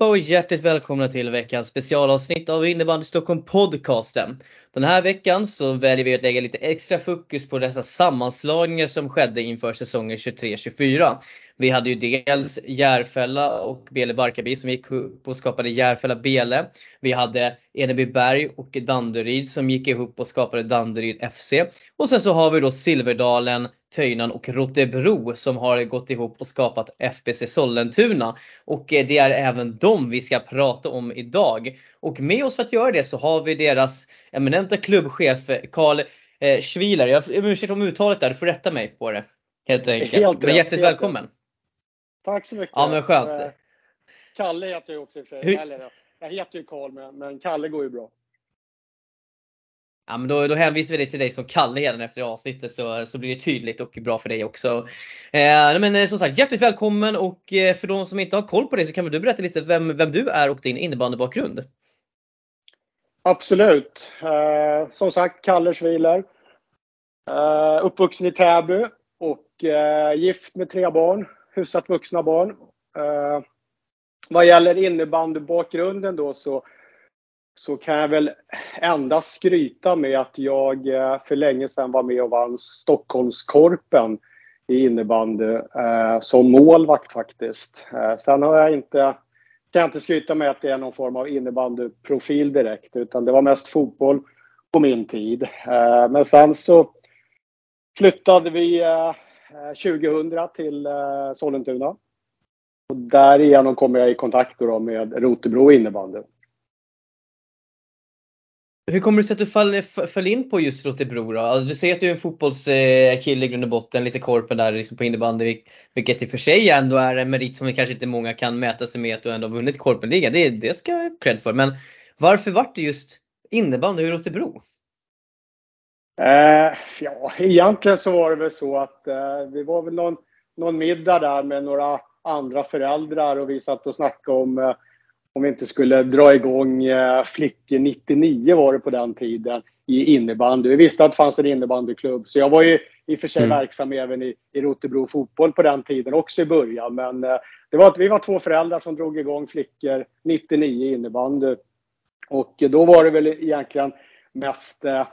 allihopa och hjärtligt välkomna till veckans specialavsnitt av Innebandy Stockholm podcasten. Den här veckan så väljer vi att lägga lite extra fokus på dessa sammanslagningar som skedde inför säsongen 23-24. Vi hade ju dels Järfälla och Bele Barkarby som gick upp och skapade Järfälla Bele. Vi hade Enebyberg och Danderyd som gick ihop och skapade Danderyd FC. Och sen så har vi då Silverdalen, Töjnan och Rotebro som har gått ihop och skapat FBC Sollentuna. Och eh, det är även dem vi ska prata om idag. Och med oss för att göra det så har vi deras eminenta klubbchef Karl eh, Schwiler. Jag ber om ursäkt om uttalet där, du får rätta mig på det. Helt enkelt. Helt men hjärtligt helt välkommen! Rätt. Tack så mycket! Ja men skönt! Eh, Kalle heter jag också i och för sig. Hur? Jag heter ju Karl men, men Kalle går ju bra. Ja, men då, då hänvisar vi dig till dig som Kalle redan efter avsnittet så, så blir det tydligt och bra för dig också. Eh, men eh, som sagt, hjärtligt välkommen och eh, för de som inte har koll på dig så kan väl du berätta lite vem, vem du är och din innebandybakgrund? Absolut. Eh, som sagt, Kalle Schwiler. Eh, uppvuxen i Täby och eh, gift med tre barn, hyfsat vuxna barn. Eh, vad gäller innebandybakgrunden då så så kan jag väl endast skryta med att jag eh, för länge sedan var med och vann Stockholmskorpen i innebandy eh, som målvakt faktiskt. Eh, sen har jag inte, kan jag inte skryta med att det är någon form av innebandyprofil direkt utan det var mest fotboll på min tid. Eh, men sen så flyttade vi eh, eh, 2000 till eh, Sollentuna. Och därigenom kom jag i kontakt då med Rotebro innebandy. Hur kommer det sig att du föll, föll in på just Rotebro då? Alltså, du säger att du är en fotbollskille eh, i grund och botten, lite korpen där liksom på innebandy. Vilket i och för sig ändå är en merit som kanske inte många kan mäta sig med att du ändå har vunnit korpenligan. Det, det ska jag ha cred för. Men varför vart det just innebandy i Rotebro? Eh, ja, egentligen så var det väl så att eh, det var väl någon, någon middag där med några andra föräldrar och vi satt och snackade om eh, om vi inte skulle dra igång eh, Flickor 99 var det på den tiden i innebandy. Vi visste att det fanns en innebandyklubb så jag var ju i och för sig mm. verksam även i, i Rotebro fotboll på den tiden också i början. Men eh, det var vi var två föräldrar som drog igång Flickor 99 innebandy. Och då var det väl egentligen mest eh,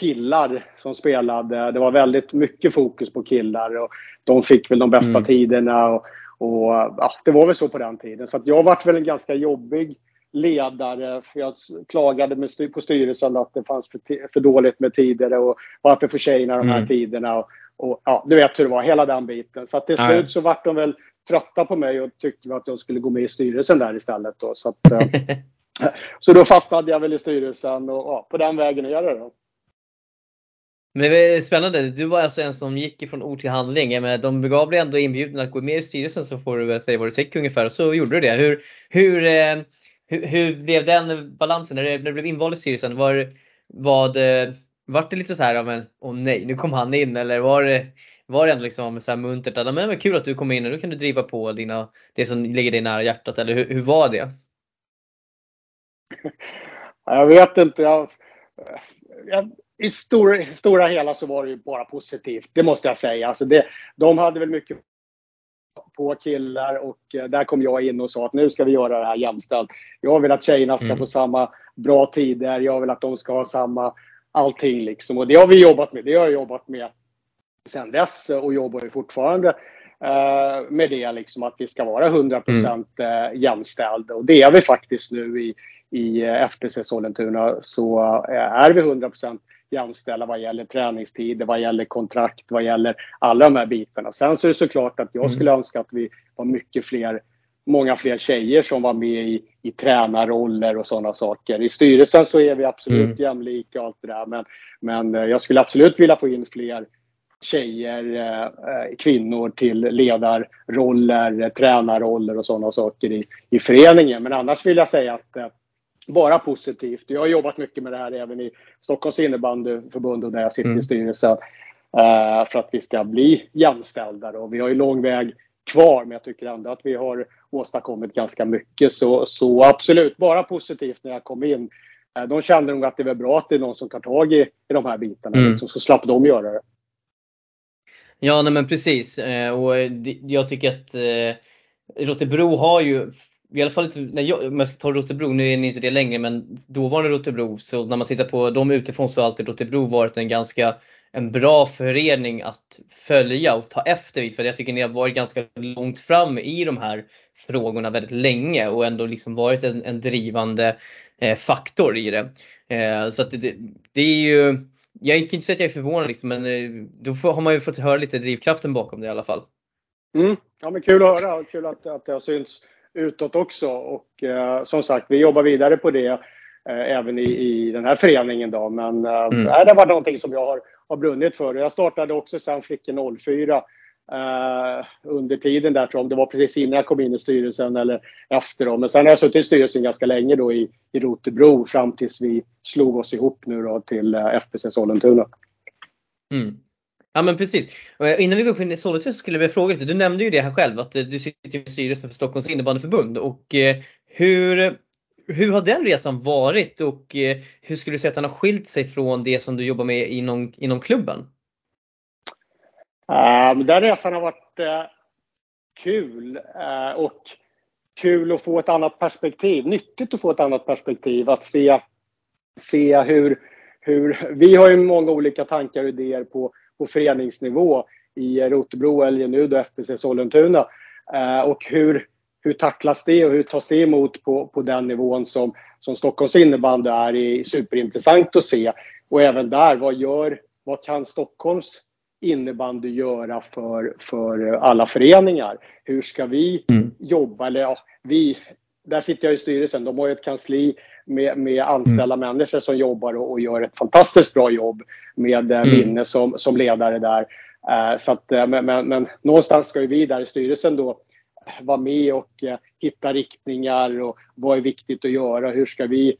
killar som spelade. Det var väldigt mycket fokus på killar och de fick väl de bästa mm. tiderna. Och, och ja, det var väl så på den tiden. Så jag varit väl en ganska jobbig ledare. För jag klagade med styr, på styrelsen att det fanns för, för dåligt med tider och varför för tjejerna de här mm. tiderna. Och, och, ja, du vet hur det var, hela den biten. Så till slut så vart de väl trötta på mig och tyckte att jag skulle gå med i styrelsen där istället. Då. Så, att, eh, så då fastnade jag väl i styrelsen och ja, på den vägen är det då. Men det är spännande. Du var alltså en som gick ifrån ord till handling. Jag menar, de begav dig ändå inbjudan att gå med i styrelsen så får du väl säga vad du tycker ungefär. Och så gjorde du det. Hur, hur, eh, hur, hur blev den balansen när, du, när du blev invald i styrelsen? Var, var det, eh, var det lite så här, men åh nej, nu kom han in. Eller var det, var det ändå liksom så här muntert? Men men kul att du kom in och nu kan du driva på dina, det som ligger dig nära hjärtat. Eller hur, hur var det? Jag vet inte. Jag, jag i stora, stora hela så var det ju bara positivt. Det måste jag säga. Alltså det, de hade väl mycket på killar och eh, där kom jag in och sa att nu ska vi göra det här jämställt. Jag vill att tjejerna ska mm. få samma bra tider. Jag vill att de ska ha samma allting liksom. Och det har vi jobbat med. Det har jag jobbat med sen dess och jobbar ju fortfarande uh, med det liksom att vi ska vara 100% mm. jämställda. Och det är vi faktiskt nu i, i FBC Sollentuna så är vi 100% jämställa vad gäller träningstider, vad gäller kontrakt, vad gäller alla de här bitarna. Sen så är det såklart att jag mm. skulle önska att vi var mycket fler, många fler tjejer som var med i, i tränarroller och sådana saker. I styrelsen så är vi absolut mm. jämlika och allt det där men, men eh, jag skulle absolut vilja få in fler tjejer, eh, eh kvinnor till ledarroller, tränarroller och sådana saker i, i föreningen. Men annars vill jag säga att eh, bara positivt. Jag har jobbat mycket med det här även i Stockholms innebandyförbund och där jag sitter mm. i styrelsen. Uh, för att vi ska bli jämställda. Och vi har ju lång väg kvar men jag tycker ändå att vi har åstadkommit ganska mycket. Så, så absolut, bara positivt när jag kom in. Uh, de kände nog att det var bra att det är någon som tar tag i, i de här bitarna. Mm. Liksom, så slapp de göra det. Ja, nej men precis. Uh, och jag tycker att Rotebro har ju i alla fall när jag, om jag ska ta Rotebro, nu är ni inte det längre, men dåvarande Rotebro, så när man tittar på dem utifrån så har alltid Rotebro varit en ganska en bra förening att följa och ta efter i. För jag tycker ni har varit ganska långt fram i de här frågorna väldigt länge och ändå liksom varit en, en drivande eh, faktor i det. Eh, så att det, det, är ju, jag kan inte säga att jag är förvånad liksom, men eh, då får, har man ju fått höra lite drivkraften bakom det i alla fall. Mm. Ja men kul att höra, och kul att, att det har synts utåt också och eh, som sagt vi jobbar vidare på det eh, även i, i den här föreningen då men eh, mm. det har varit någonting som jag har, har brunnit för. Jag startade också sen Flickor 04 Uh, under tiden där tror jag, det var precis innan jag kom in i styrelsen eller efter då. Men sen har jag suttit i styrelsen ganska länge då i, i Rotebro fram tills vi slog oss ihop nu då till eh, FBC Sollentuna. Mm. Ja men precis. Eh, innan vi går upp in i Sollentuna så skulle jag vilja fråga lite. Du nämnde ju det här själv att eh, du sitter i styrelsen för Stockholms innebandyförbund och eh, hur, hur har den resan varit och hur skulle du säga att den har skilt sig från det som du jobbar med inom, inom klubben? Um, den resan har varit uh, kul uh, och kul att få ett annat perspektiv. Nyttigt att få ett annat perspektiv. Att se, se hur, hur... Vi har ju många olika tankar och idéer på, på föreningsnivå i Rotebro, nu då FBC Sollentuna. Och hur, hur tacklas det och hur tas det emot på, på den nivån som, som Stockholms innebandy är, är superintressant att se. Och även där, vad gör, vad kan Stockholms innebandy göra för, för alla föreningar? Hur ska vi mm. jobba? Eller ja, vi, där sitter jag i styrelsen. De har ett kansli med, med anställda mm. människor som jobbar och, och, gör ett fantastiskt bra jobb med eh, mm. Minne som, som ledare där. Uh, så att, uh, men, men, men, någonstans ska ju vi där i styrelsen då vara med och uh, hitta riktningar och vad är viktigt att göra? Hur ska vi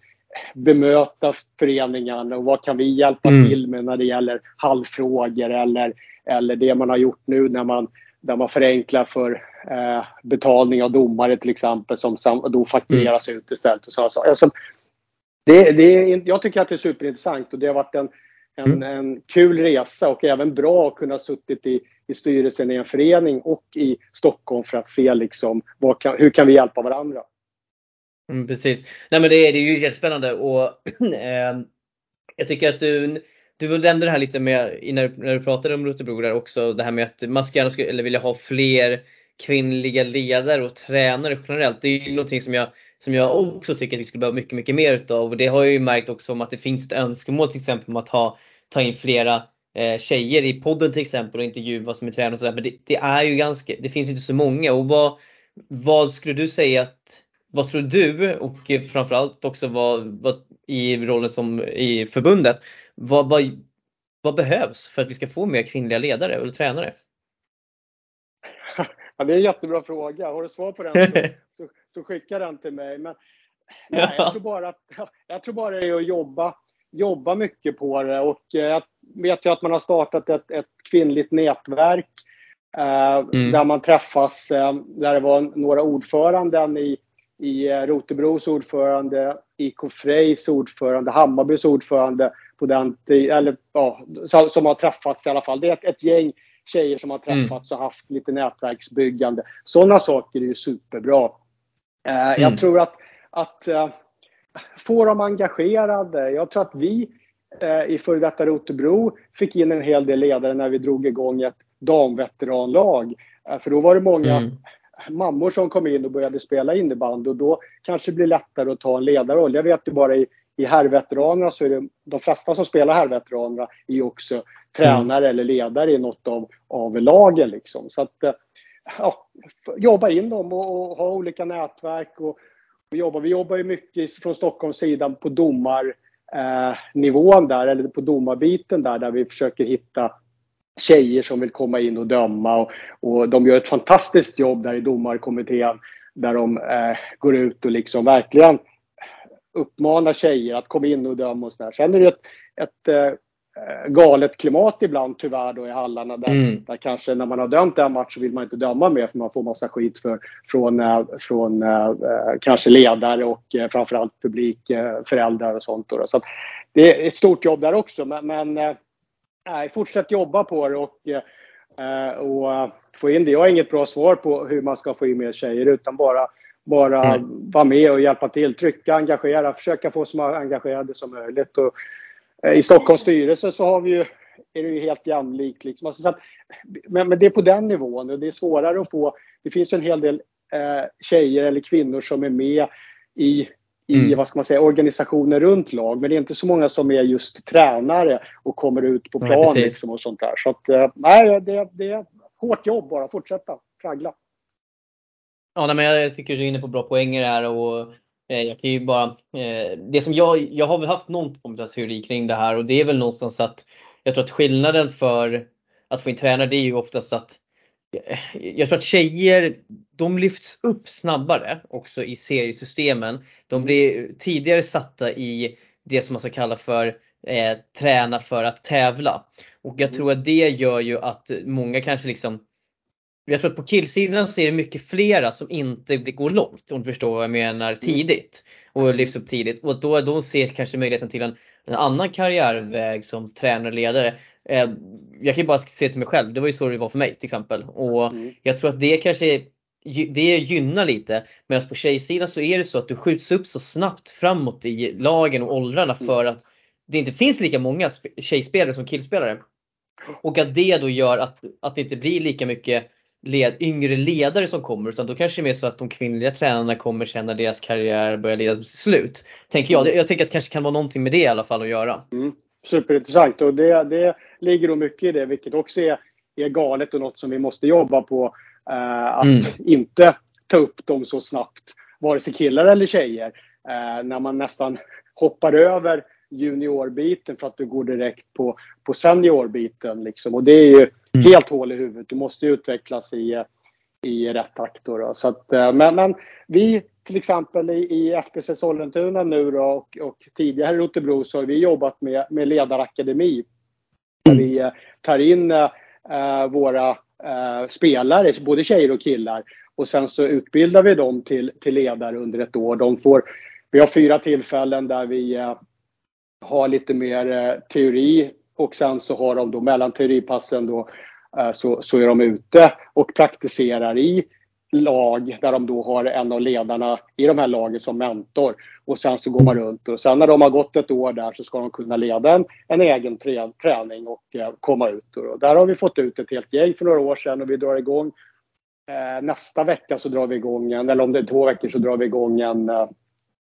bemöta föreningarna och vad kan vi hjälpa mm. till med när det gäller halvfrågor eller, eller det man har gjort nu när man, där man förenklar för eh, betalning av domare till exempel som då faktureras mm. ut istället. Och så, så. Alltså, det, det, jag tycker att det är superintressant och det har varit en, en, mm. en kul resa och även bra att kunna suttit i, i styrelsen i en förening och i Stockholm för att se liksom, kan, hur kan vi hjälpa varandra. Mm, precis. Nej men det är, det är ju jättespännande och eh, jag tycker att du, du nämnde det här lite med, när, när du pratade om Rotebro där också, det här med att man ska gärna eller vilja ha fler kvinnliga ledare och tränare generellt. Det är ju någonting som jag, som jag också tycker att vi skulle behöva mycket, mycket mer utav. Och det har jag ju märkt också om att det finns ett önskemål till exempel om att ha, ta in flera eh, tjejer i podden till exempel och intervjua som är tränare och sådär. Men det, det, är ju ganska, det finns inte så många. Och vad, vad skulle du säga att vad tror du och framförallt också vad, vad i rollen som i förbundet, vad, vad, vad behövs för att vi ska få mer kvinnliga ledare eller tränare? Ja, det är en jättebra fråga. Har du svar på den så, så, så skicka den till mig. Men, nej, jag, tror bara att, jag tror bara det är att jobba, jobba mycket på det. Och jag vet ju att man har startat ett, ett kvinnligt nätverk eh, mm. där man träffas, eh, där det var några ordföranden i i eh, Rotebros ordförande, IK Frejs ordförande, Hammarbys ordförande på den eller ja, som har träffats i alla fall. Det är ett, ett gäng tjejer som har mm. träffats och haft lite nätverksbyggande. Sådana saker är ju superbra. Eh, mm. Jag tror att, att uh, få dem engagerade. Jag tror att vi uh, i före detta Rotebro fick in en hel del ledare när vi drog igång ett damveteranlag. Uh, för då var det många mm mammor som kom in och började spela innebandy och då kanske det blir lättare att ta en ledarroll. Jag vet ju bara i, i herrveteranerna så är det de flesta som spelar herrveteranerna är också tränare mm. eller ledare i något av, av lagen liksom. Så att ja, jobba in dem och, och ha olika nätverk och, och, jobba. Vi jobbar ju mycket från Stockholms sida på domarnivån eh, där eller på domarbiten där, där vi försöker hitta tjejer som vill komma in och döma. Och, och de gör ett fantastiskt jobb där i domarkommittén där de eh, går ut och liksom verkligen uppmanar tjejer att komma in och döma och sådär. Sen är det ett, ett eh, galet klimat ibland tyvärr då i hallarna där, mm. där kanske när man har dömt en match så vill man inte döma mer för man får massa skit för, från, äh, från äh, kanske ledare och äh, framförallt publik, äh, föräldrar och sånt. Då, Så det är ett stort jobb där också men, men fortsätt jobba på det och, och få in det. Jag har inget bra svar på hur man ska få in mer tjejer utan bara, bara mm. vara med och hjälpa till, trycka, engagera, försöka få så många engagerade som möjligt. Och, eh, I Stockholms styrelse så har vi ju, är det ju helt jämlikt. Liksom. Alltså, att, men, men, det är på den nivån och det är svårare att få. Det finns en hel del eh, tjejer eller kvinnor som är med i i mm. vad ska man säga, organisationer runt lag. Men det är inte så många som är just tränare och kommer ut på plan nej, liksom och sånt där. Så att, eh, nej, det, det är hårt jobb bara. Fortsätta traggla. Ja, men jag tycker du är inne på bra poänger här och eh, jag kan ju bara, eh, det som jag, jag har väl haft någon form av teori kring det här och det är väl någonstans att jag tror att skillnaden för att få in tränare det är ju oftast att jag tror att tjejer, de lyfts upp snabbare också i seriesystemen. De blir tidigare satta i det som man ska kalla för eh, träna för att tävla. Och jag tror att det gör ju att många kanske liksom jag tror att på killsidan så är det mycket flera som inte går långt om du förstår vad jag menar tidigt. Och lyfts upp tidigt. Och då, då ser kanske möjligheten till en, en annan karriärväg som tränare och ledare Eh, jag kan ju bara se till mig själv, det var ju så det var för mig till exempel. Och mm. jag tror att det kanske det gynnar lite. Medan på tjejsidan så är det så att du skjuts upp så snabbt framåt i lagen och åldrarna mm. för att det inte finns lika många tjejspelare som killspelare. Och att det då gör att, att det inte blir lika mycket led, yngre ledare som kommer utan då kanske det är mer så att de kvinnliga tränarna kommer sen när deras karriär börjar leda till slut. Tänker jag. Jag tänker att det kanske kan vara någonting med det i alla fall att göra. Mm superintressant och det, det ligger nog mycket i det, vilket också är, är galet och något som vi måste jobba på. Eh, att mm. inte ta upp dem så snabbt, vare sig killar eller tjejer. Eh, när man nästan hoppar över juniorbiten för att du går direkt på, på seniorbiten. Liksom. Och det är ju mm. helt hål i huvudet. Du måste utvecklas i, i rätt takt. Då, Så att, eh, men, men vi till exempel i, i FBC Sollentuna nu då, och, och tidigare i Rotebro så har vi jobbat med, med ledarakademi. Där mm. vi eh, tar in äh, våra äh, spelare, både tjejer och killar. Och sen så utbildar vi dem till, till ledare under ett år. De får, vi har fyra tillfällen där vi har lite mer eh, teori och sen så har de då mellan teoripassen då eh, så, så är de ute och praktiserar i lag där de då har en av ledarna i de här lagen som mentor. Och sen så går man runt och sen när de har gått ett år där så ska de kunna leda en, en egen träning och eh, komma ut. Och där har vi fått ut ett helt gäng för några år sedan och vi drar igång eh, nästa vecka så drar vi igång en, eller om det är två veckor så drar vi igång en, eh,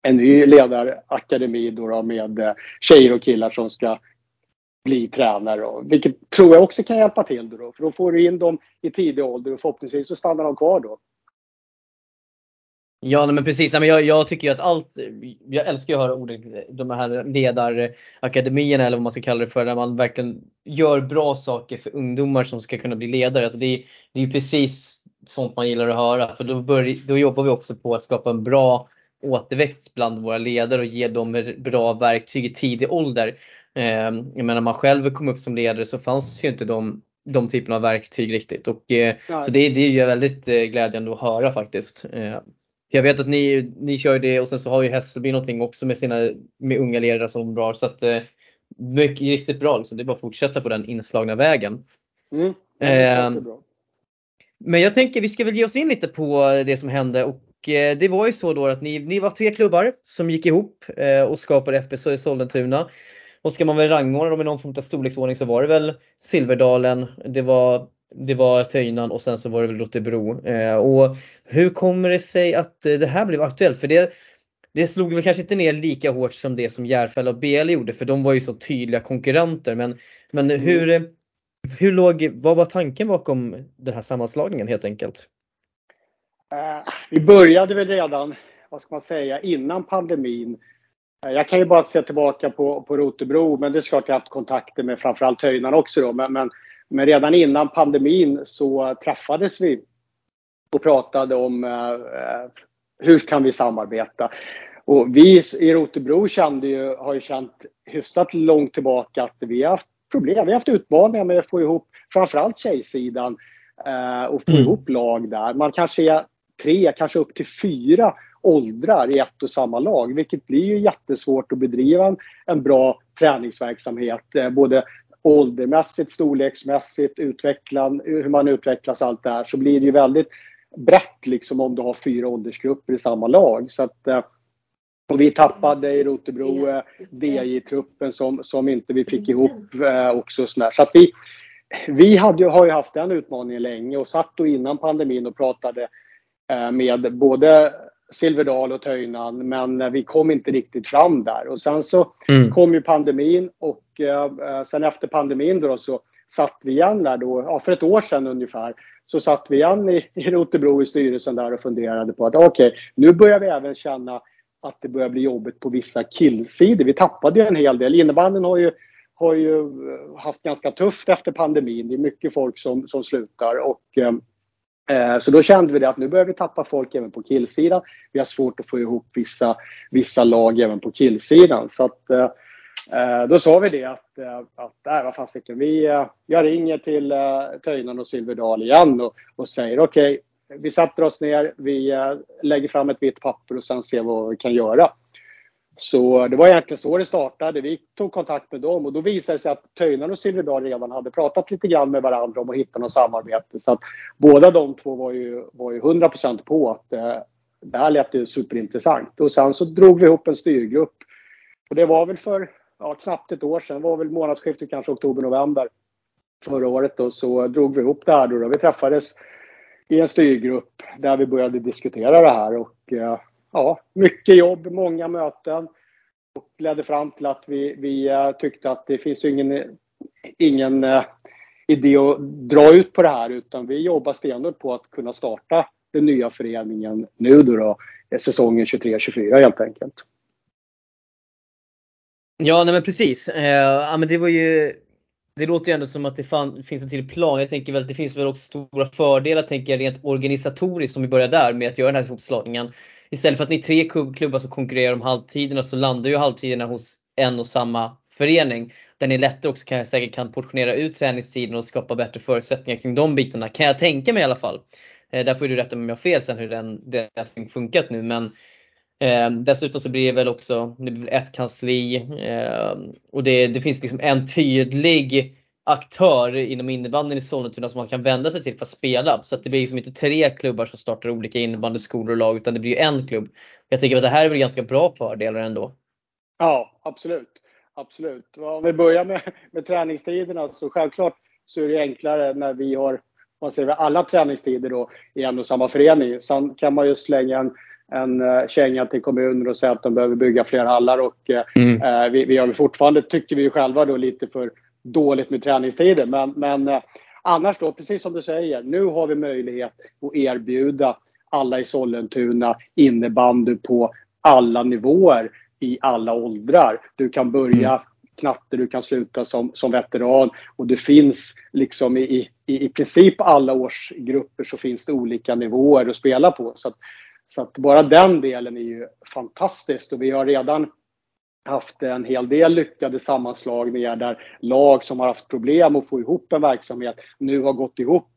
en ny ledarakademi då, då med eh, tjejer och killar som ska bli tränare. Vilket tror jag också kan hjälpa till. Då, för då får du in dem i tidig ålder och förhoppningsvis så stannar de kvar då. Ja men precis, nej, men jag, jag tycker att allt, jag älskar att höra ordet, de här ledarakademierna eller vad man ska kalla det för, där man verkligen gör bra saker för ungdomar som ska kunna bli ledare. Alltså det, är, det är precis sånt man gillar att höra för då, bör, då jobbar vi också på att skapa en bra återväxt bland våra ledare och ge dem bra verktyg i tidig ålder. Ehm, jag menar man själv kom upp som ledare så fanns ju inte de, de typerna av verktyg riktigt. Och, eh, så det, det är ju väldigt eh, glädjande att höra faktiskt. Ehm, jag vet att ni, ni kör det och sen så har ju Hässelby någonting också med sina med unga ledare som bra. Så att, eh, mycket, riktigt bra. Liksom. Det är bara att fortsätta på den inslagna vägen. Mm. Eh, men jag tänker vi ska väl ge oss in lite på det som hände och det var ju så då att ni, ni var tre klubbar som gick ihop och skapade FBC i Sollentuna. Och ska man väl rangordna dem i någon form av storleksordning så var det väl Silverdalen, det var, det var Töjnan och sen så var det väl Rotebro. Eh, och hur kommer det sig att eh, det här blev aktuellt? För det, det slog väl kanske inte ner lika hårt som det som Järfälla och BL gjorde för de var ju så tydliga konkurrenter. Men, men mm. hur, hur låg, vad var tanken bakom den här sammanslagningen helt enkelt? Uh, vi började väl redan, vad ska man säga, innan pandemin Eh, jag kan ju bara se tillbaka på, på Rotebro, men det är klart jag har haft kontakter med framförallt Höjnan också. Då. Men, men, men, redan innan pandemin så träffades vi och pratade om eh, eh, hur kan vi samarbeta. Och vi i Rotebro kände ju, har ju känt hyfsat långt tillbaka att vi har haft problem. Vi har haft utmaningar med att få ihop framförallt tjejsidan eh, och få mm. ihop lag där. Man kanske är tre, kanske upp till fyra åldrar i ett och samma lag, vilket blir ju jättesvårt att bedriva en, en bra träningsverksamhet. Eh, både åldermässigt, storleksmässigt, utvecklan, hur man utvecklas, allt det här. Så blir det ju väldigt brett liksom om du har fyra åldersgrupper i samma lag. Så att, eh, och vi tappade i Rotebro eh, DJ-truppen som, som inte vi fick ihop eh, också. Sådär. Så att vi, vi hade, har ju haft den utmaningen länge och satt då innan pandemin och pratade med både Silverdal och Töjnan men vi kom inte riktigt fram där. Och sen så mm. kom ju pandemin och eh, sen efter pandemin då så satt vi igen där då, ja, för ett år sedan ungefär, så satt vi igen i, i Rotebro i styrelsen där och funderade på att okej, okay, nu börjar vi även känna att det börjar bli jobbigt på vissa killsidor. Vi tappade ju en hel del. Innebandyn har ju, har ju haft ganska tufft efter pandemin. Det är mycket folk som, som slutar och eh, Eh, så då kände vi det att nu börjar vi tappa folk även på killsidan. Vi har svårt att få ihop vissa, vissa lag även på killsidan. Så att, eh, eh då sa vi det att, eh, att äh, vad fasiken, vi, jag ringer till Töjnan och Silverdal igen och, och säger okej, okay, vi sätter oss ner, vi lägger fram ett vitt papper och sen ser vad vi kan göra. Så det var egentligen så det startade. Vi tog kontakt med dem och då visade det sig att Töjnan och Silverdal redan hade pratat lite grann med varandra om att hitta något samarbete. Så att båda de två var ju, var ju 100% på att eh, det här lät ju superintressant. Och sen så drog vi ihop en styrgrupp. Och det var väl för ja, knappt ett år sedan, det var väl månadsskiftet kanske oktober-november förra året då, så drog vi ihop det här då. då. Vi träffades i en styrgrupp där vi började diskutera det här och eh, ja, mycket jobb, många möten och ledde fram till att vi, vi eh, tyckte att det finns ingen, ingen eh, idé att dra ut på det här utan vi jobbar stenhårt på att kunna starta den nya föreningen nu då, då säsongen 23-24 helt enkelt. Ja, nej men precis. Eh, ja, men det var ju det låter ju ändå som att det fan, finns en tydlig plan. Jag tänker väl att det finns väl också stora fördelar tänker jag, rent organisatoriskt om vi börjar där med att göra den här ihopslagningen. Istället för att ni är tre klubbar som konkurrerar om halvtiderna så landar ju halvtiderna hos en och samma förening. Där ni lättare också kan, säkert kan portionera ut träningstiden och skapa bättre förutsättningar kring de bitarna. Kan jag tänka mig i alla fall. Eh, där får du rätta mig om jag har fel sen hur den, det har funkat nu men Eh, dessutom så blir det väl också det blir ett kansli eh, och det, det, finns liksom en tydlig aktör inom innebandyn i Sollentuna som man kan vända sig till för att spela. Så att det blir liksom inte tre klubbar som startar olika innebandyskolor och lag utan det blir en klubb. Jag tänker att det här är väl ganska bra fördelar ändå. Ja, absolut. Absolut. Om vi börjar med, med träningstiderna så självklart så är det enklare när vi har man säger, alla träningstider då i en och samma förening. Sen kan man ju slänga en en uh, känga till kommuner och säga att de behöver bygga fler hallar. Och, uh, mm. vi, vi har fortfarande, tycker vi själva, då, lite för dåligt med träningstider. Men, men uh, annars då, precis som du säger, nu har vi möjlighet att erbjuda alla i Sollentuna innebandy på alla nivåer i alla åldrar. Du kan börja mm. knatte, du kan sluta som, som veteran och det finns liksom i, i, i princip alla årsgrupper så finns det olika nivåer att spela på. Så att, så att bara den delen är ju fantastiskt och vi har redan haft en hel del lyckade sammanslagningar där lag som har haft problem att få ihop en verksamhet nu har gått ihop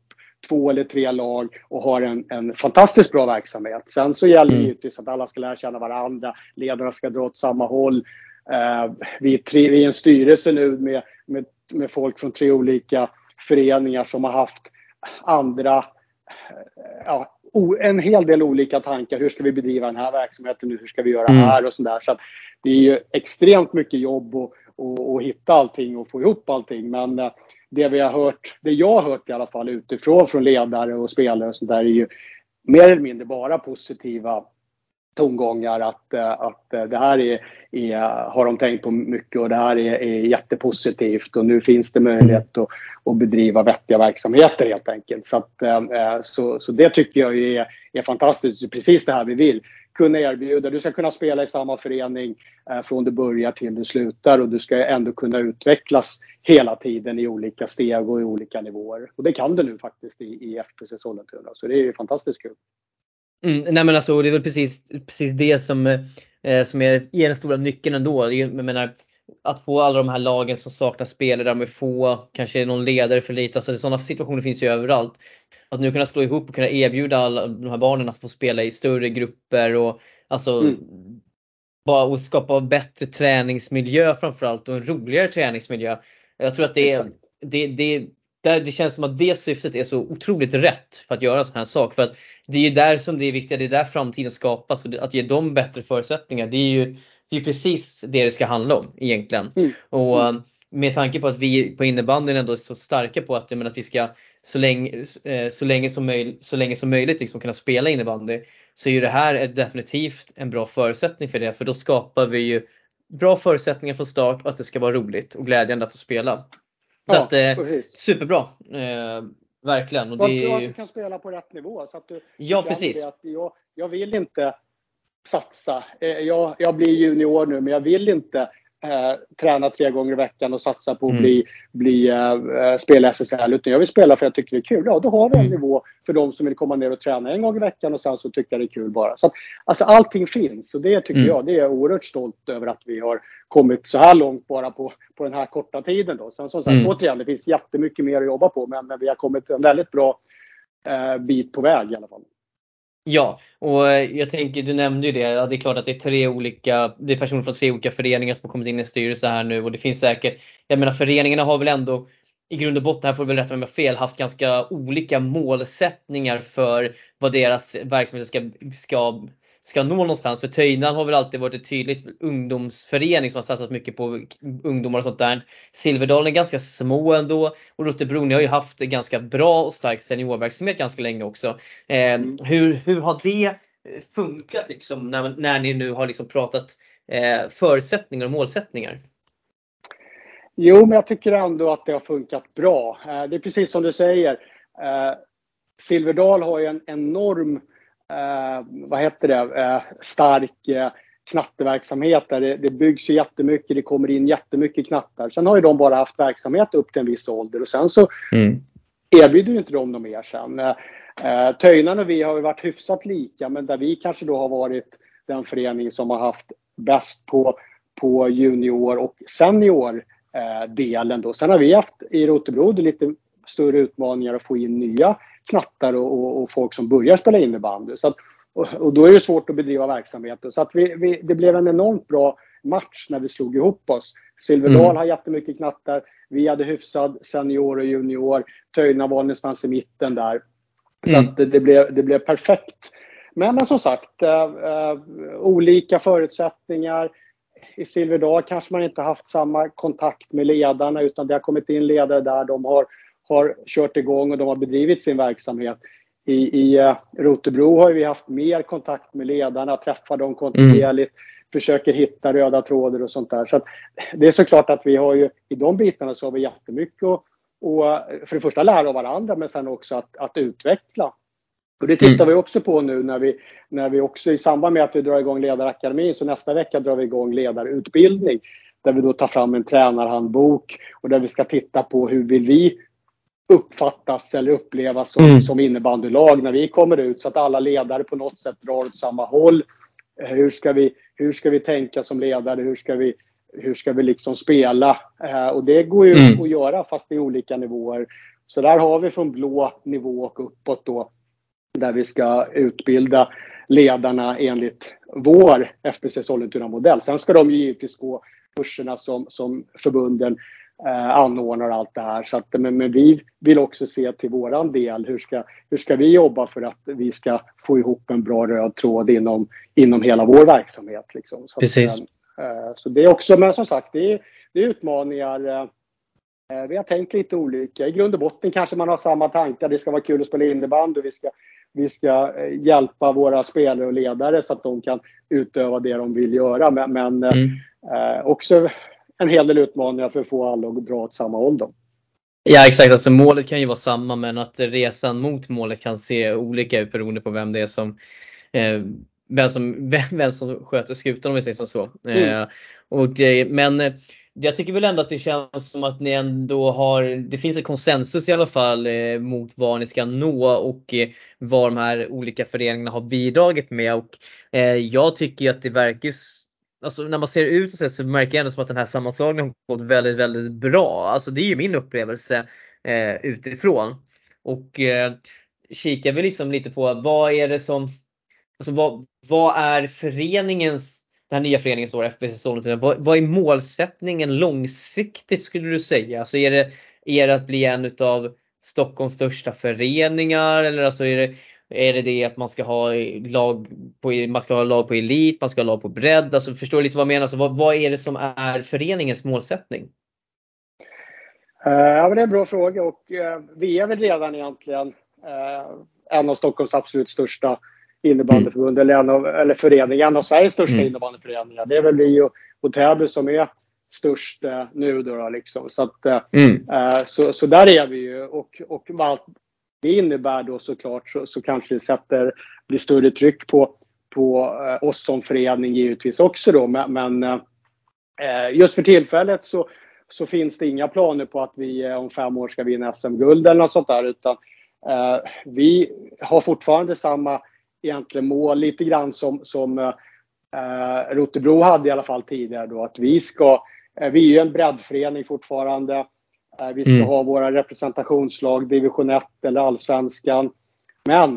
två eller tre lag och har en, en fantastiskt bra verksamhet. Sen så gäller det mm. givetvis att alla ska lära känna varandra, ledarna ska dra åt samma håll. Uh, vi, är tre, vi är en styrelse nu med, med, med folk från tre olika föreningar som har haft andra ja, en hel del olika tankar. Hur ska vi bedriva den här verksamheten nu? Hur ska vi göra mm. här och sådär. Så det är ju extremt mycket jobb att och, och hitta allting och få ihop allting. Men eh, det vi har hört, det jag har hört i alla fall utifrån från ledare och spelare och sådär är ju mer eller mindre bara positiva tongångar att, eh, att eh, det här är, är, har de tänkt på mycket och det här är, är jättepositivt och nu finns det möjlighet att, att bedriva vettiga verksamheter helt enkelt. Så, att, eh, så, så det tycker jag är, är fantastiskt, precis det här vi vill. Kunna erbjuda, du ska kunna spela i samma förening från du börjar till du slutar och du ska ändå kunna utvecklas hela tiden i olika steg och i olika nivåer. Och det kan du nu faktiskt i, i FPC Sollentuna, så det är fantastiskt kul. Mm, nej men alltså det är väl precis, precis det som, eh, som är, är den stora nyckeln ändå. Jag menar, att få alla de här lagen som saknar spelare med få, kanske någon ledare för lite. Alltså sådana situationer finns ju överallt. Att nu kunna slå ihop och kunna erbjuda alla de här barnen att få spela i större grupper och alltså mm. bara och skapa bättre träningsmiljö framförallt och en roligare träningsmiljö. Jag tror att det är, det, det, där det känns som att det syftet är så otroligt rätt för att göra en sån här sak. För att det är ju där som det är viktigt, det är där framtiden skapas. Och att ge dem bättre förutsättningar, det är ju det är precis det det ska handla om egentligen. Mm. Och mm. med tanke på att vi på innebandyn ändå är så starka på att, menar, att vi ska så länge, eh, så länge, som, möj, så länge som möjligt liksom kunna spela innebandy. Så är ju det här definitivt en bra förutsättning för det. För då skapar vi ju bra förutsättningar från start och att det ska vara roligt och glädjande att få spela. Så ja, att, eh, superbra. Eh, verkligen. Och det är... att du kan spela på rätt nivå. Så att du ja, precis. Att jag, jag vill inte satsa. Eh, jag, jag blir junior nu, men jag vill inte eh, träna tre gånger i veckan och satsa på att mm. bli, bli eh, spela SSL. Utan jag vill spela för att jag tycker det är kul. Ja, då har vi en mm. nivå för de som vill komma ner och träna en gång i veckan och sen så tycker det är kul bara. Så att, alltså allting finns och det tycker mm. jag, det är jag oerhört stolt över att vi har kommit så här långt bara på, på den här korta tiden. Då. Sen som sagt, mm. återigen, det finns jättemycket mer att jobba på men, men vi har kommit en väldigt bra eh, bit på väg i alla fall. Ja, och eh, jag tänker, du nämnde ju det, ja, det är klart att det är tre olika, det är personer från tre olika föreningar som har kommit in i styrelsen här nu och det finns säkert, jag menar föreningarna har väl ändå i grund och botten, här får du väl rätta mig om jag har fel, haft ganska olika målsättningar för vad deras verksamhet ska, ska ska nå någonstans. För Töjnan har väl alltid varit ett tydligt ungdomsförening som har satsat mycket på ungdomar och sånt där. Silverdalen är ganska små ändå och Rotebro har ju haft ganska bra och stark seniorverksamhet ganska länge också. Eh, mm. hur, hur har det funkat liksom när, när ni nu har liksom pratat eh, förutsättningar och målsättningar? Jo, men jag tycker ändå att det har funkat bra. Eh, det är precis som du säger. Eh, Silverdal har ju en enorm eh, vad heter det, eh, stark eh, knatteverksamhet där det, det byggs ju jättemycket, det kommer in jättemycket knattar. Sen har ju de bara haft verksamhet upp till en viss ålder och sen så mm. erbjuder ju inte de något mer sen. Eh, Töjnan och vi har ju varit hyfsat lika men där vi kanske då har varit den förening som har haft bäst på, på junior och senior eh, delen då. Sen har vi haft i Rotebro lite större utmaningar att få in nya knattar och, och, och folk som börjar spela innebandy. Så att, och, och, då är det svårt att bedriva verksamheten. Så att vi, vi, det blev en enormt bra match när vi slog ihop oss. Silverdal mm. har jättemycket knattar. Vi hade hyfsad senior och junior. Töjna var någonstans i mitten där. Så mm. att det, det, blev, det blev perfekt. Men, men som sagt, äh, äh, olika förutsättningar. I Silverdal kanske man inte haft samma kontakt med ledarna utan det har kommit in ledare där. De har har kört igång och de har bedrivit sin verksamhet. I, i uh, Rotebro har vi haft mer kontakt med ledarna, träffar dem kontinuerligt, mm. försöker hitta röda trådar och sånt där. Så det är såklart att vi har ju, i de bitarna så har vi jättemycket att och eh, för det första lära av varandra men sen också att, att utveckla. Och det tittar mm. vi också på nu när vi, när vi också i samband med att vi drar igång ledarakademin så nästa vecka drar vi igång ledarutbildning där vi då tar fram en tränarhandbok och där vi ska titta på hur vill vi uppfattas eller upplevas som, mm. som innebandylag när vi kommer ut så att alla ledare på något sätt drar åt samma håll. Eh, hur ska vi, hur ska vi tänka som ledare? Hur ska vi, hur ska vi liksom spela? Eh, och det går ju mm. att göra fast i olika nivåer. Så där har vi från blå nivå och uppåt då där vi ska utbilda ledarna enligt vår FBC Sollentuna-modell. Sen ska de givetvis gå kurserna som, som förbunden eh, anordnar allt det här. Så att, men, men, vi vill också se till våran del. Hur ska, hur ska vi jobba för att vi ska få ihop en bra röd tråd inom, inom hela vår verksamhet. Liksom. Så Precis. Att, eh, så det är också, men som sagt, det är, det är utmaningar. Eh, eh, vi har tänkt lite olika. I grund och botten kanske man har samma tankar. Det ska vara kul att spela innebandy. Vi ska, vi ska eh, hjälpa våra spelare och ledare så att de kan utöva det de vill göra. Men, men mm. eh, också en hel del utmaningar för att få alla att dra åt samma håll. Då. Ja exakt, alltså målet kan ju vara samma men att resan mot målet kan se olika ut beroende på vem det är som eh, vem, som, vem, vem som sköter skutan om vi säger som så. Mm. Eh, och, eh, men eh, jag tycker väl ändå att det känns som att ni ändå har, det finns en konsensus i alla fall eh, mot vad ni ska nå och eh, vad de här olika föreningarna har bidragit med. Och jag tycker att det verkar alltså när man ser ut och så, så märker jag ändå som att den här sammanslagningen har gått väldigt, väldigt bra. Alltså det är ju min upplevelse eh, utifrån. Och eh, kikar vi liksom lite på vad är det som, alltså vad, vad är föreningens, den här nya föreningen står FBC Sollentuna, vad, vad är målsättningen långsiktigt skulle du säga? Alltså är det är det att bli en utav Stockholms största föreningar eller alltså är det, är det det att man ska ha lag på, man ska ha lag på elit, man ska ha lag på bredd? Alltså förstår du lite vad jag menar? Alltså, vad, vad är det som är föreningens målsättning? Uh, ja, men det är en bra fråga och uh, vi är väl redan egentligen uh, en av Stockholms absolut största innebandyförbund eller, en av, eller förening, en av Sveriges största mm. innebandyföreningar. Det är väl vi och, och Täby som är störst eh, nu då, då liksom. Så, att, eh, mm. eh, så, så där är vi ju och, och det innebär då såklart så, så kanske det sätter, blir större tryck på, på eh, oss som förening givetvis också då. Men, men eh, eh just för tillfället så, så finns det inga planer på att vi eh, om fem år ska vinna SM-guld eller något sånt där utan eh, vi har fortfarande samma egentligen mål lite grann som, som eh, Rotebro hade i alla fall tidigare då att vi ska, eh, vi är ju en breddförening fortfarande. Eh, vi ska mm. ha våra representationslag, division 1 eller allsvenskan. Men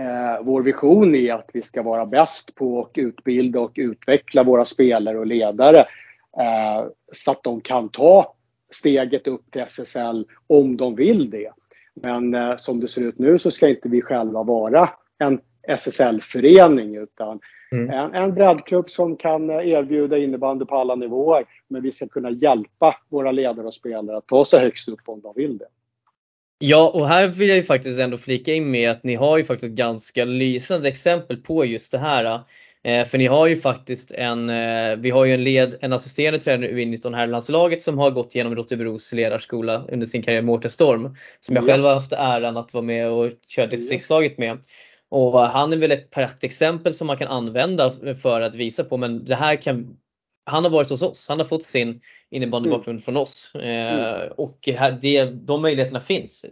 eh, vår vision är att vi ska vara bäst på att utbilda och utveckla våra spelare och ledare eh, så att de kan ta steget upp till SSL om de vill det. Men eh, som det ser ut nu så ska inte vi själva vara en SSL-förening utan mm. en, en breddklubb som kan erbjuda innebandy på alla nivåer. Men vi ska kunna hjälpa våra ledare och spelare att ta sig högst upp om de vill det. Ja, och här vill jag ju faktiskt ändå flika in med att ni har ju faktiskt ganska lysande exempel på just det här. Eh, för ni har ju faktiskt en, eh, vi har ju en, led, en assisterande tränare i U19 herrlandslaget som har gått igenom Rotebros ledarskola under sin karriär, Mårten Storm. Som jag själv har haft äran att vara med och köra distriktslaget med. Och han är väl ett praktexempel som man kan använda för att visa på men det här kan han har varit hos oss, han har fått sin innebandybakgrund mm. från oss. Eh, mm. Och här, det, de möjligheterna finns.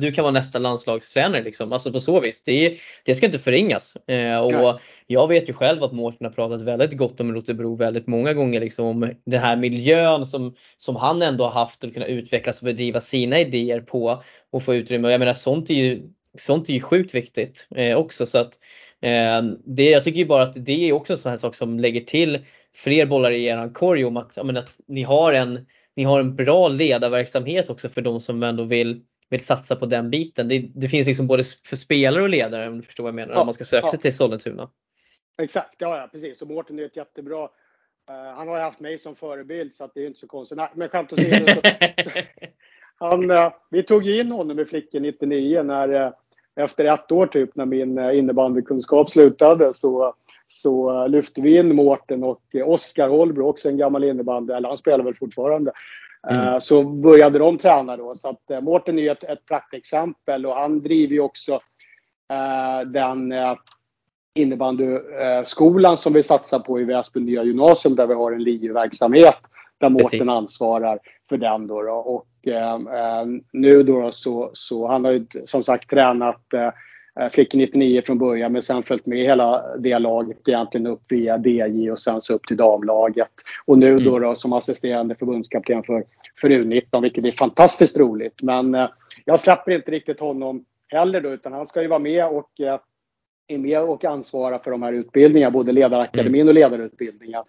Du kan vara nästa landslagstränare liksom. Alltså på så vis. Det, det ska inte förringas. Eh, och jag vet ju själv att Mårten har pratat väldigt gott om Rotebro väldigt många gånger. Liksom, om den här miljön som, som han ändå har haft att kunna utvecklas och bedriva sina idéer på och få utrymme. Och jag menar sånt är ju sånt är ju sjukt viktigt eh, också. Så att, eh, det, jag tycker ju bara att det är också en sån här sak som lägger till fler bollar i eran korg om att, menar, att ni, har en, ni har en bra ledarverksamhet också för de som ändå vill, vill satsa på den biten. Det, det finns liksom både för spelare och ledare om du förstår vad jag menar, ja, om man ska söka ja. sig till Sollentuna. Exakt, ja, ja precis. Och Mårten är ett jättebra uh, han har ju haft mig som förebild så att det är inte så konstigt. Men skämt åsido. Han, uh, vi tog in honom i Flicken 99 när uh, efter ett år typ när min eh, innebandykunskap slutade så, så lyfte vi in Mårten och Oskar Holbro, också en gammal innebandy, eller han spelar väl fortfarande. Mm. Eh, så började de träna då. Så att eh, Mårten är ett, ett praktexempel och han driver ju också den innebandyskolan som vi satsar på i Väsby nya gymnasium där vi har en LIU-verksamhet där Mårten ansvarar för den. Då, då. Och eh, nu då så, så han har ju som sagt tränat eh, Flickor 99 från början men sen följt med hela det laget egentligen upp via DJ och sen så upp till damlaget. Och nu då, mm. då som assisterande förbundskapten för, för U19 vilket är fantastiskt roligt. Men eh, jag släpper inte riktigt honom heller då utan han ska ju vara med och eh, är med och ansvara för de här utbildningarna, både ledarakademin mm. och ledarutbildningen.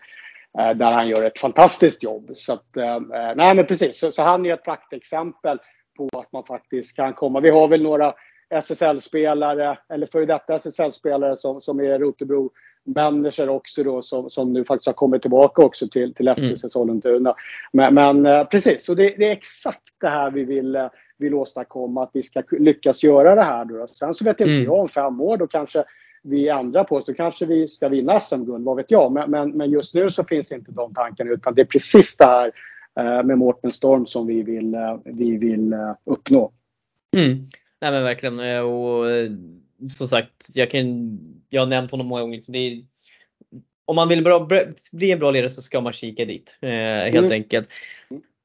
Eh, där han gör ett fantastiskt jobb. Så att, eh, eh, nej men precis, så, så han är ett praktexempel på att man faktiskt kan komma. Vi har väl några SSL-spelare, eller före detta SSL-spelare som, som är Rotebro manager också då som, som nu faktiskt har kommit tillbaka också till, till FBC mm. Sollentuna. Men, men precis, så det, det, är exakt det här vi vill, vill åstadkomma, att vi ska lyckas göra det här. Då. Sen så vet inte mm. jag om fem år, då kanske vi ändrar på oss, då kanske vi ska vinna SM-guld, vad vet jag. Men, men, men, just nu så finns inte de tankarna utan det är precis det här eh, med Mårten Storm som vi vill, eh, vi vill eh, uppnå. Mm. Nej men verkligen och som sagt, jag, kan, jag har nämnt honom många gånger. Så det är, om man vill bra, bli en bra ledare så ska man kika dit helt mm. enkelt.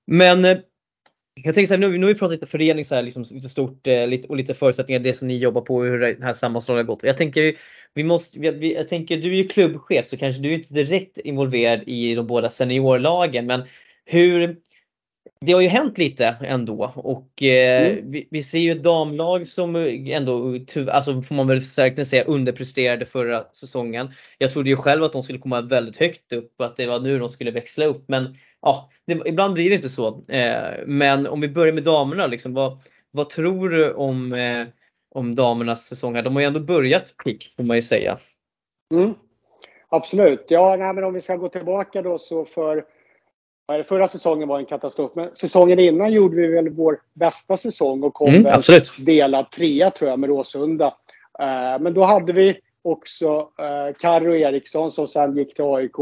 Men jag tänker så här, nu, nu har vi pratat lite förening så här, liksom, lite stort eh, lite, och lite förutsättningar, det som ni jobbar på och hur den här sammanslagningen har gått. Jag tänker, vi måste, vi, jag tänker, du är ju klubbchef så kanske du är inte direkt involverad i de båda seniorlagen men hur, det har ju hänt lite ändå och eh, Mm. vi, vi ser ju ett damlag som ändå, ty- alltså får man väl säkert säga underpresterade förra säsongen. Jag trodde ju själv att de skulle komma väldigt högt upp och att det var nu de skulle växla upp men ja, det, ibland blir det inte så. Eh, men om vi börjar med damerna, liksom, vad, vad tror du om, eh, om damernas säsong här? De har ju ändå börjat pick får man ju säga. Mm. Absolut. Ja, nej, men om vi ska gå tillbaka då så för förra säsongen var en katastrof. Men säsongen innan gjorde vi väl vår bästa säsong och kom Mm, absolut. delad trea tror jag med Råsunda. Eh, men då hade vi också eh, Karo Eriksson som sen gick till AIK.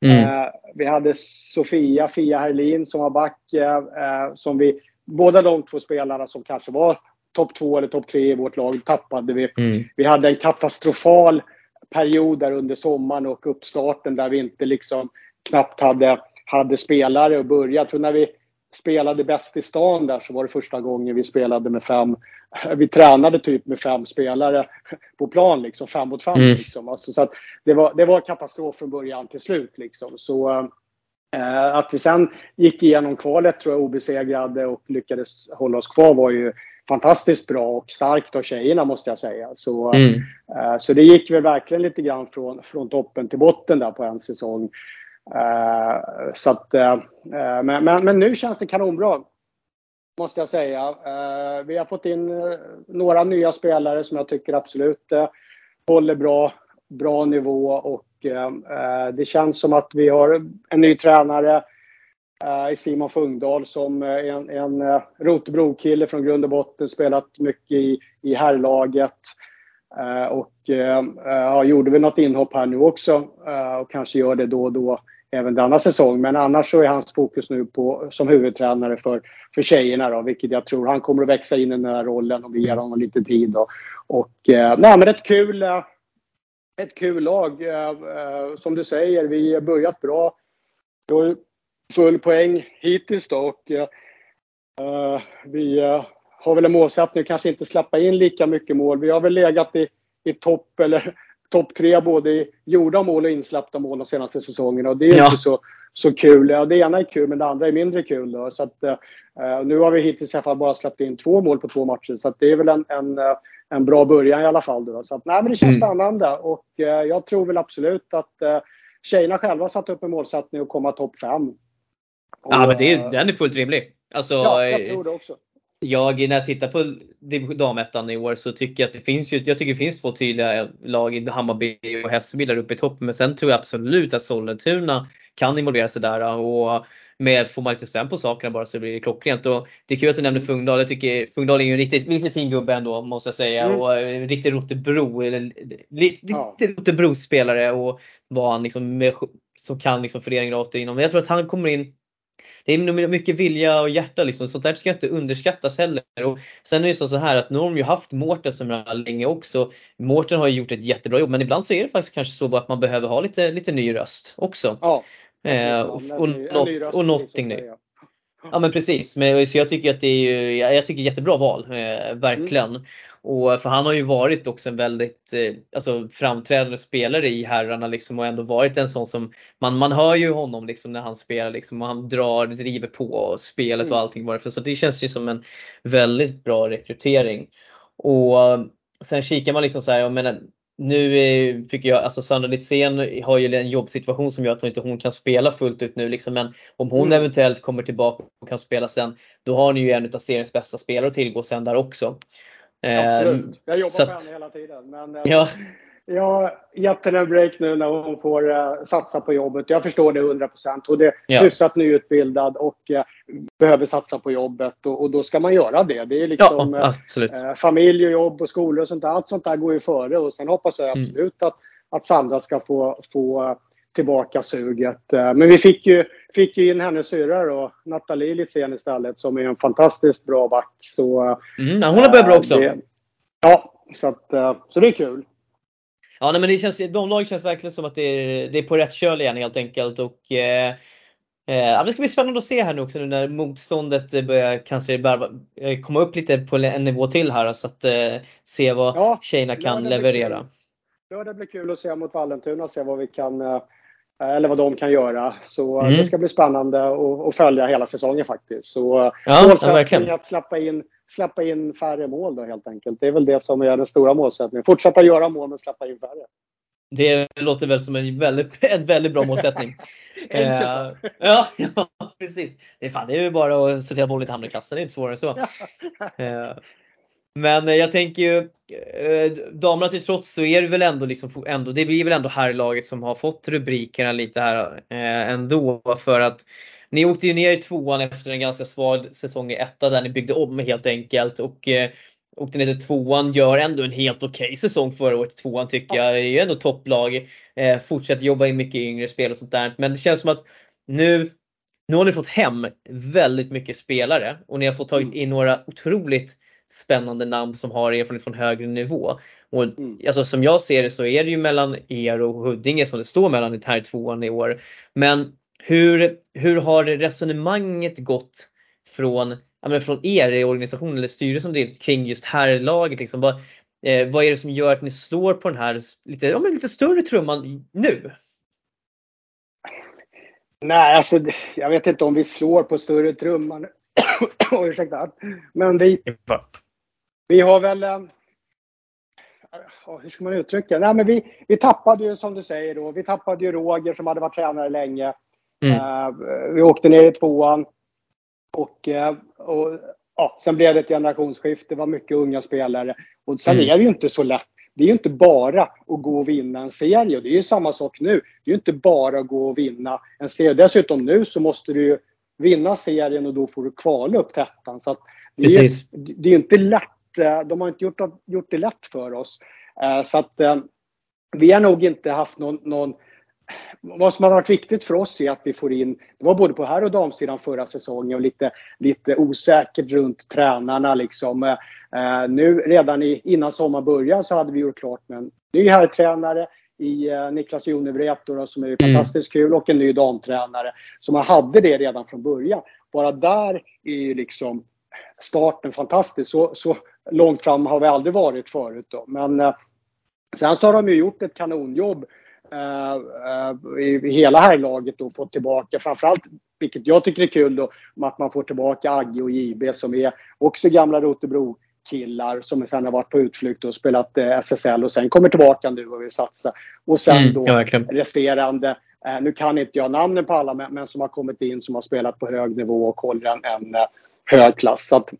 Mm. Eh, vi hade Sofia Fia Herlin som var back. Eh, eh, som vi, båda de två spelarna som kanske var topp två eller topp tre i vårt lag tappade vi. Mm. Vi hade en katastrofal period där under sommaren och uppstarten där vi inte liksom knappt hade, hade spelare att börja. Jag tror när vi spelade bäst i stan där så var det första gången vi spelade med fem. Vi tränade typ med fem spelare på plan liksom, fem mot fem. Mm. Liksom. Alltså, så det, var, det var katastrof från början till slut liksom. Så eh, att vi sen gick igenom kvalet tror jag obesegrade och lyckades hålla oss kvar var ju fantastiskt bra och starkt av tjejerna måste jag säga. Så, Mm. eh, så det gick väl verkligen lite grann från, från toppen till botten där på en säsong. Eh, så att, eh, eh, men, men, men nu känns det kanonbra. Måste jag säga. Eh, vi har fått in eh, några nya spelare som jag tycker absolut eh, håller bra, bra nivå och eh, eh det känns som att vi har en ny tränare i Simon Fungdahl som är en, en Rotebro-kille från grund och botten, spelat mycket i, i herrlaget. Eh, och eh, eh, ja, gjorde väl något inhopp här nu också och kanske gör det då och då även denna säsong. Men annars så är hans fokus nu på som huvudtränare för, för tjejerna då, vilket jag tror han kommer att växa in i den här rollen och vi ger honom lite tid. Då. Och nej, men ett kul, ett kul lag. Som du säger, vi har börjat bra. Vi har full poäng hittills då och vi har väl en målsättning att kanske inte släppa in lika mycket mål. Vi har väl legat i, i topp eller topp tre både i gjorda mål och insläppta mål de senaste säsongerna och det är Ja. inte så, så kul. Ja, det ena är kul men det andra är mindre kul. Då. Så att, eh, nu har vi hittills i alla fall bara släppt in två mål på två matcher så det är väl en, en, eh, en bra början i alla fall. Då. Så att, nej, men det känns Mm. spännande och eh, jag tror väl absolut att eh, tjejerna själva har satt upp en målsättning att komma topp fem. Och, Ja men det, eh, är- den är fullt rimlig. Alltså, Ja, jag tror det också. Jag, när jag tittar på damettan i år så tycker jag att det finns ju, jag tycker det finns två tydliga lag Hammarby och Hässelby där uppe i toppen. Men sen tror jag absolut att Sollentuna kan involvera sig där och med, får man lite stäm på sakerna bara så blir det klockrent. Och det är kul att du nämner Fungdal. Jag tycker Fungdal är ju en riktigt, riktigt fin gubbe ändå måste jag säga. Mm. Och en riktig Rotebro, eller lite, Ja. Rotebro-spelare och vad han liksom som kan liksom föreningen rakt igenom. Men jag tror att han kommer in det är mycket vilja och hjärta liksom. Sånt där ska inte underskattas heller. Och sen är det så här att nu har de ju haft Mårten som länge också. Mårten har ju gjort ett jättebra jobb men ibland så är det faktiskt kanske så att man behöver ha lite, lite ny röst också. Ja. Eh, och, och, en något, och någonting nytt. Ja men precis. Men, så jag tycker att det är ju, jag tycker jättebra val. Eh, verkligen. Mm. Och för han har ju varit också en väldigt eh, alltså, framträdande spelare i herrarna liksom och ändå varit en sån som man, man hör ju honom liksom när han spelar liksom och han drar, driver på spelet och Mm. allting varför. Så det känns ju som en väldigt bra rekrytering. Och eh, sen kikar man liksom så här, jag menar, nu fick jag, alltså Sandra Litzén har ju en jobbsituation som gör att inte hon kan spela fullt ut nu liksom. Men om hon Mm. eventuellt kommer tillbaka och kan spela sen, då har ni ju en av seriens bästa spelare att tillgå sen där också. Absolut. Jag jobbar så att- henne hela tiden. Men eh, Ja, henne en break nu när hon får eh, satsa på jobbet. Jag förstår det 100 procent. Hon är Ja. hyfsat nyutbildad och eh, behöver satsa på jobbet. Och, och då ska man göra det. Det är liksom ja eh, familj och jobb och skolor och sånt där. Allt sånt där går ju före. Och sen hoppas jag Mm. absolut att, att Sandra ska få, få tillbaka suget. Men vi fick ju, fick ju in hennes syrra då, Nathalie Litzén istället, som är en fantastiskt bra back. Så, Mm, hon har börjat bra också. det, ja, så, att, så det är kul. Ja nej, men det känns, de lagen känns verkligen som att det är, det är på rätt köl igen helt enkelt. Och, eh, eh, ja, det ska bli spännande att se här nu också nu när motståndet börjar kanske bara, eh, komma upp lite på en nivå till här. Så att eh, se vad Ja, tjejerna ja, kan blir leverera. kul. Ja, det blir kul att se mot Vallentuna och se vad vi kan, eh, eller vad de kan göra. Så mm. det ska bli spännande att följa hela säsongen faktiskt. Så ja, målsättningen är att släppa in, släppa in färre mål då helt enkelt. Det är väl det som är den stora målsättningen. Fortsätta göra mål men släppa in färre. Det låter väl som en väldigt, en väldigt bra målsättning. Enkelt. Uh, ja, ja, precis. Det är, fan, det är ju bara att se till att målet hamnar i klassen, det är inte svårare än så. Uh, men jag tänker ju, uh, damerna till trots så är det väl ändå liksom, ändå, det blir väl ändå herrlaget som har fått rubrikerna lite här ändå för att ni åkte ju ner i tvåan efter en ganska svag säsong i etta där ni byggde om helt enkelt och åkte ner till tvåan, gör ändå en helt okej okay säsong förra året. Tvåan tycker jag är ju ändå topplag. Eh, fortsätter jobba in mycket yngre spel och sånt där. Men det känns som att nu, nu har ni fått hem väldigt mycket spelare och ni har fått tagit mm. in några otroligt spännande namn som har erfarenhet från högre nivå. Och mm. alltså, som jag ser det så är det ju mellan er och Huddinge som det står mellan i här tvåan i år. Men hur, hur har resonemanget gått från ja, men från er i organisationen eller styrelsen kring just herrlaget? Liksom, vad, eh, vad är det som gör att ni slår på den här lite, ja, lite större trumman nu? Nej, alltså jag vet inte om vi slår på större trumman. oh, ursäkta. Men vi, vi har väl eh, hur ska man uttrycka Nej, men vi, vi tappade ju som du säger då, vi tappade ju Roger som hade varit tränare länge. Mm. Uh, vi åkte ner i tvåan. Och, eh, och ja, sen blev det ett generationsskifte, det var mycket unga spelare. Och sen mm. är det ju inte så lätt. Det är ju inte bara att gå och vinna en serie. Och det är ju samma sak nu. Det är ju inte bara att gå och vinna en serie. Dessutom nu så måste du ju vinna serien och då får du kvala upp till ettan. Så det, är, det är inte lätt. Eh, de har inte gjort, gjort det lätt för oss. Eh, så att vi har nog inte haft någon, någon vad som har varit viktigt för oss är att vi får in, det var både på herr och damsidan förra säsongen och lite, lite osäkert runt tränarna liksom. Eh, nu redan i, innan sommaren började så hade vi gjort klart med en ny herrtränare i eh, Niklas Jonevret som är mm. fantastiskt kul och en ny damtränare. Så man hade det redan från början. Bara där är ju liksom starten fantastisk. Så, så långt fram har vi aldrig varit förut då. Men eh, sen så har de ju gjort ett kanonjobb Eh, eh, i hela här laget och fått tillbaka framförallt, vilket jag tycker är kul då, att man får tillbaka Agge och JB som är också gamla Rotebro killar som sen har varit på utflykt och spelat eh, SSL och sen kommer tillbaka nu och vill satsa. Och sen mm, då ja, resterande, eh, nu kan inte jag namnen på alla, men, men, som har kommit in som har spelat på hög nivå och håller en, en uh, hög klass. Så att,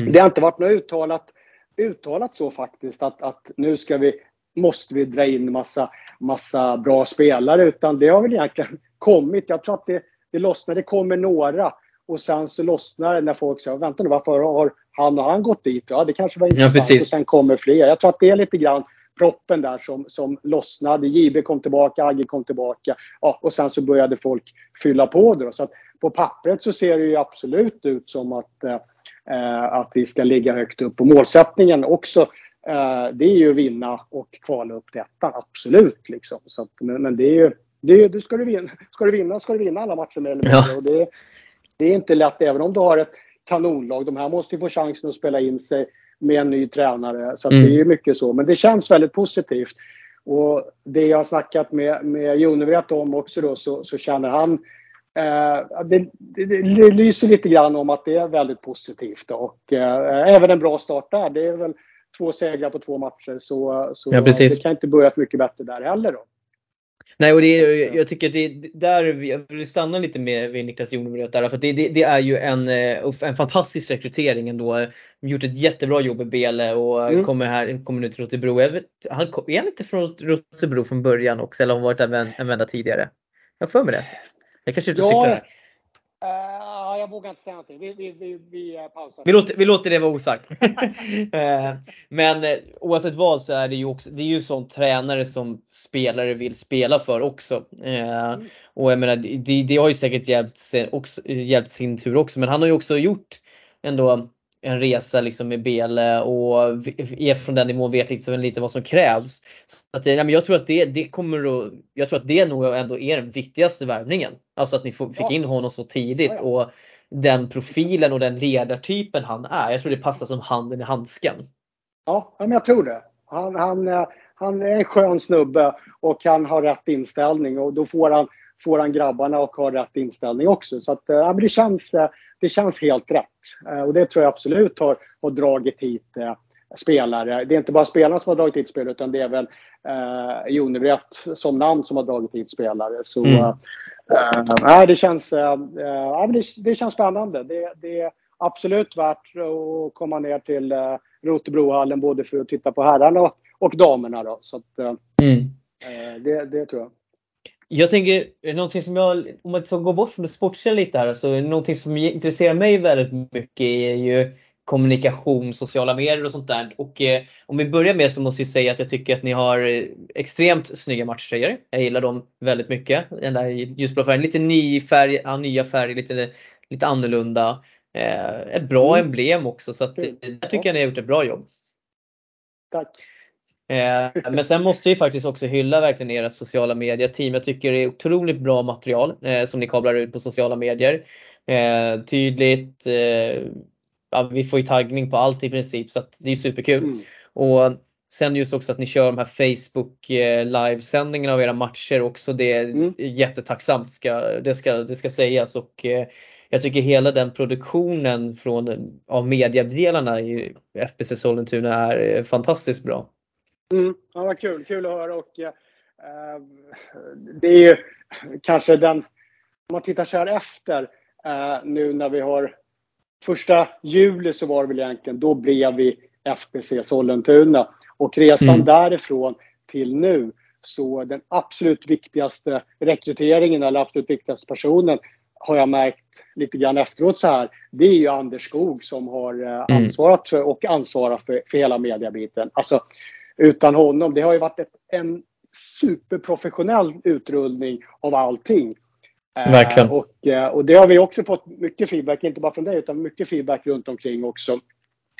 mm. Det har inte varit något uttalat, uttalat så faktiskt att, att nu ska vi, måste vi dra in massa massa bra spelare utan det har väl egentligen kommit. Jag tror att det, det lossnar, det kommer några och sen så lossnar det när folk säger vänta nu varför har han och han gått dit? Ja det kanske var intressant ja, och sen kommer fler. Jag tror att det är lite grann proppen där som, som lossnade. JB kom tillbaka, Agge kom tillbaka ja, och sen så började folk fylla på det. Så att på pappret så ser det ju absolut ut som att, eh, att vi ska ligga högt upp. Och målsättningen också Eh, det är ju att vinna och kvala upp ettan, absolut. Liksom. Så att, men, men, det är ju, det, det ska, du vinna, ska du vinna ska du vinna alla matcher med eller ja. och det, det är inte lätt även om du har ett kanonlag. De här måste ju få chansen att spela in sig med en ny tränare. Så mm. det är ju mycket så. Men det känns väldigt positivt. Och det jag har snackat med, med Jonevret om också då så, så känner han eh, det, det, det, lyser lite grann om att det är väldigt positivt. Och eh, även en bra start där. Det är väl två segrar på två matcher så, så ja, det kan inte börjat mycket bättre där heller då. Nej, och det är, jag tycker att det där, jag vill stanna lite med vid Niklas Jonevret där, för det, det, det, är ju en, eh, en fantastisk rekrytering ändå. Gjort ett jättebra jobb i Bele och mm. kommer, här, kommer nu till Rotebro. Jag vet, han, är han inte från Rotebro från början också eller har han varit en, en vända tidigare? Jag har för mig det. Jag kanske är ute och cyklar här jag vågar inte säga någonting. Vi, vi, vi, vi pausar. Vi låter, vi låter det vara osagt. Eh, men eh, oavsett vad så är det ju också, det är ju sån tränare som spelare vill spela för också. Eh, mm. Och jag menar, det, det har ju säkert hjälpt, också, hjälpt sin tur också. Men han har ju också gjort ändå en resa liksom med Bele och är från den nivån vet liksom lite vad som krävs. Så att, ja, men jag tror att det, det kommer att, jag tror att det nog ändå är den viktigaste värvningen. Alltså att ni fick in honom så tidigt och den profilen och den ledartypen han är. Jag tror det passar som handen i handsken. Ja, men jag tror det. Han, han, han är en skön snubbe och han har rätt inställning och då får han, får han grabbarna och har rätt inställning också. Så att, ja, det, känns, det känns helt rätt. Och det tror jag absolut har, har dragit hit spelare. Det är inte bara spelarna som har dragit hit spelare utan det är väl eh, Jonevret som namn som har dragit hit spelare. Så mm. Äh, det, känns, äh, det, det, känns spännande. Det, det, är absolut värt att komma ner till äh, Rotebrohallen både för att titta på herrarna och, och damerna. Då. Så att, mm. det, det tror jag. Jag tänker, någonting som jag, om man ska gå bort från det sportsliga lite här, så någonting som intresserar mig väldigt mycket är ju kommunikation, sociala medier och sånt där. Och eh, om vi börjar med så måste jag säga att jag tycker att ni har eh, extremt snygga matchtröjor. Jag gillar dem väldigt mycket. Den där ljusblå färgen, lite ny färg, ja, nya färger, lite, lite annorlunda. Eh, ett bra mm. emblem också så att, där tycker jag ni har gjort ett bra jobb. Tack. Eh, men sen måste jag faktiskt också hylla verkligen era sociala medier team. Jag tycker det är otroligt bra material eh, som ni kablar ut på sociala medier. Eh, tydligt, ja, vi får ju taggning på allt i princip så att det är superkul. Mm. Och sen just också att ni kör de här Facebook eh, livesändningarna av era matcher också. Det är mm. jättetacksamt, ska, det, ska, det ska sägas. Och, eh, jag tycker hela den produktionen från, av mediadelarna i FBC Sollentuna är eh, fantastiskt bra. Mm. Ja, vad kul, kul att höra och eh, det är ju kanske den, om man tittar så här efter eh, nu när vi har första juli så var det väl egentligen, då blev vi FBC Sollentuna. Och resan mm. därifrån till nu, så den absolut viktigaste rekryteringen eller absolut viktigaste personen har jag märkt lite grann efteråt så här, det är ju Anders Skog som har eh, mm. ansvarat för och ansvarat för, för hela mediabiten. Alltså utan honom, det har ju varit ett, en superprofessionell utrullning av allting. Verkligen. Och, eh, och det har vi också fått mycket feedback, inte bara från dig, utan mycket feedback runt omkring också.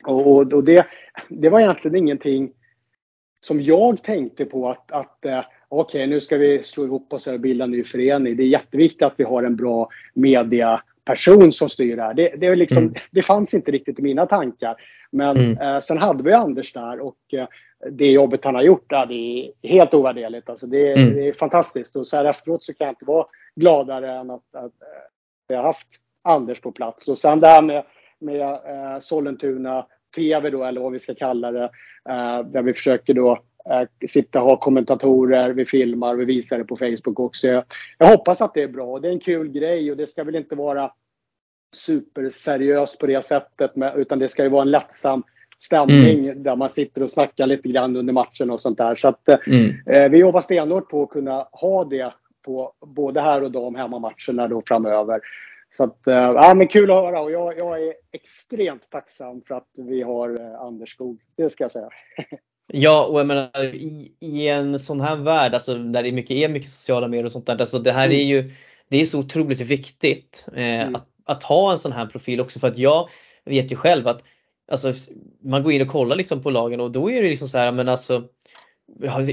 Och, och det, det var egentligen ingenting som jag tänkte på att, att eh, okej, okay, nu ska vi slå ihop oss och bilda en ny förening. Det är jätteviktigt att vi har en bra mediaperson som styr det här. Det, liksom, mm. det fanns inte riktigt i mina tankar. Men mm. eh, sen hade vi Anders där och eh, det jobbet han har gjort där, det är helt ovärderligt. Alltså det, mm. det, är fantastiskt. Och så här efteråt så kan jag inte vara gladare än att, att, att vi har haft Anders på plats. Och sen det här med, med eh, Sollentuna TV då, eller vad vi ska kalla det, eh, där vi försöker då eh, sitta och ha kommentatorer, vi filmar, vi visar det på Facebook också. Jag, jag hoppas att det är bra. Det är en kul grej och det ska väl inte vara superseriöst på det sättet, med, utan det ska ju vara en lättsam stämning mm. där man sitter och snackar lite grann under matchen och sånt där. Så att, eh, mm. eh, vi jobbar stenhårt på att kunna ha det på både här och de hemmamatcherna då framöver. Så att, eh, ja, men kul att höra och jag, jag är extremt tacksam för att vi har eh, Anders Skog. Det ska jag säga. Ja, och jag menar i, i, en sån här värld, alltså där det är mycket, är mycket sociala medier och sånt där, alltså det här mm. är ju det är så otroligt viktigt eh, mm. att, att ha en sån här profil också för att jag vet ju själv att alltså, man går in och kollar liksom på lagen och då är det liksom så här, men alltså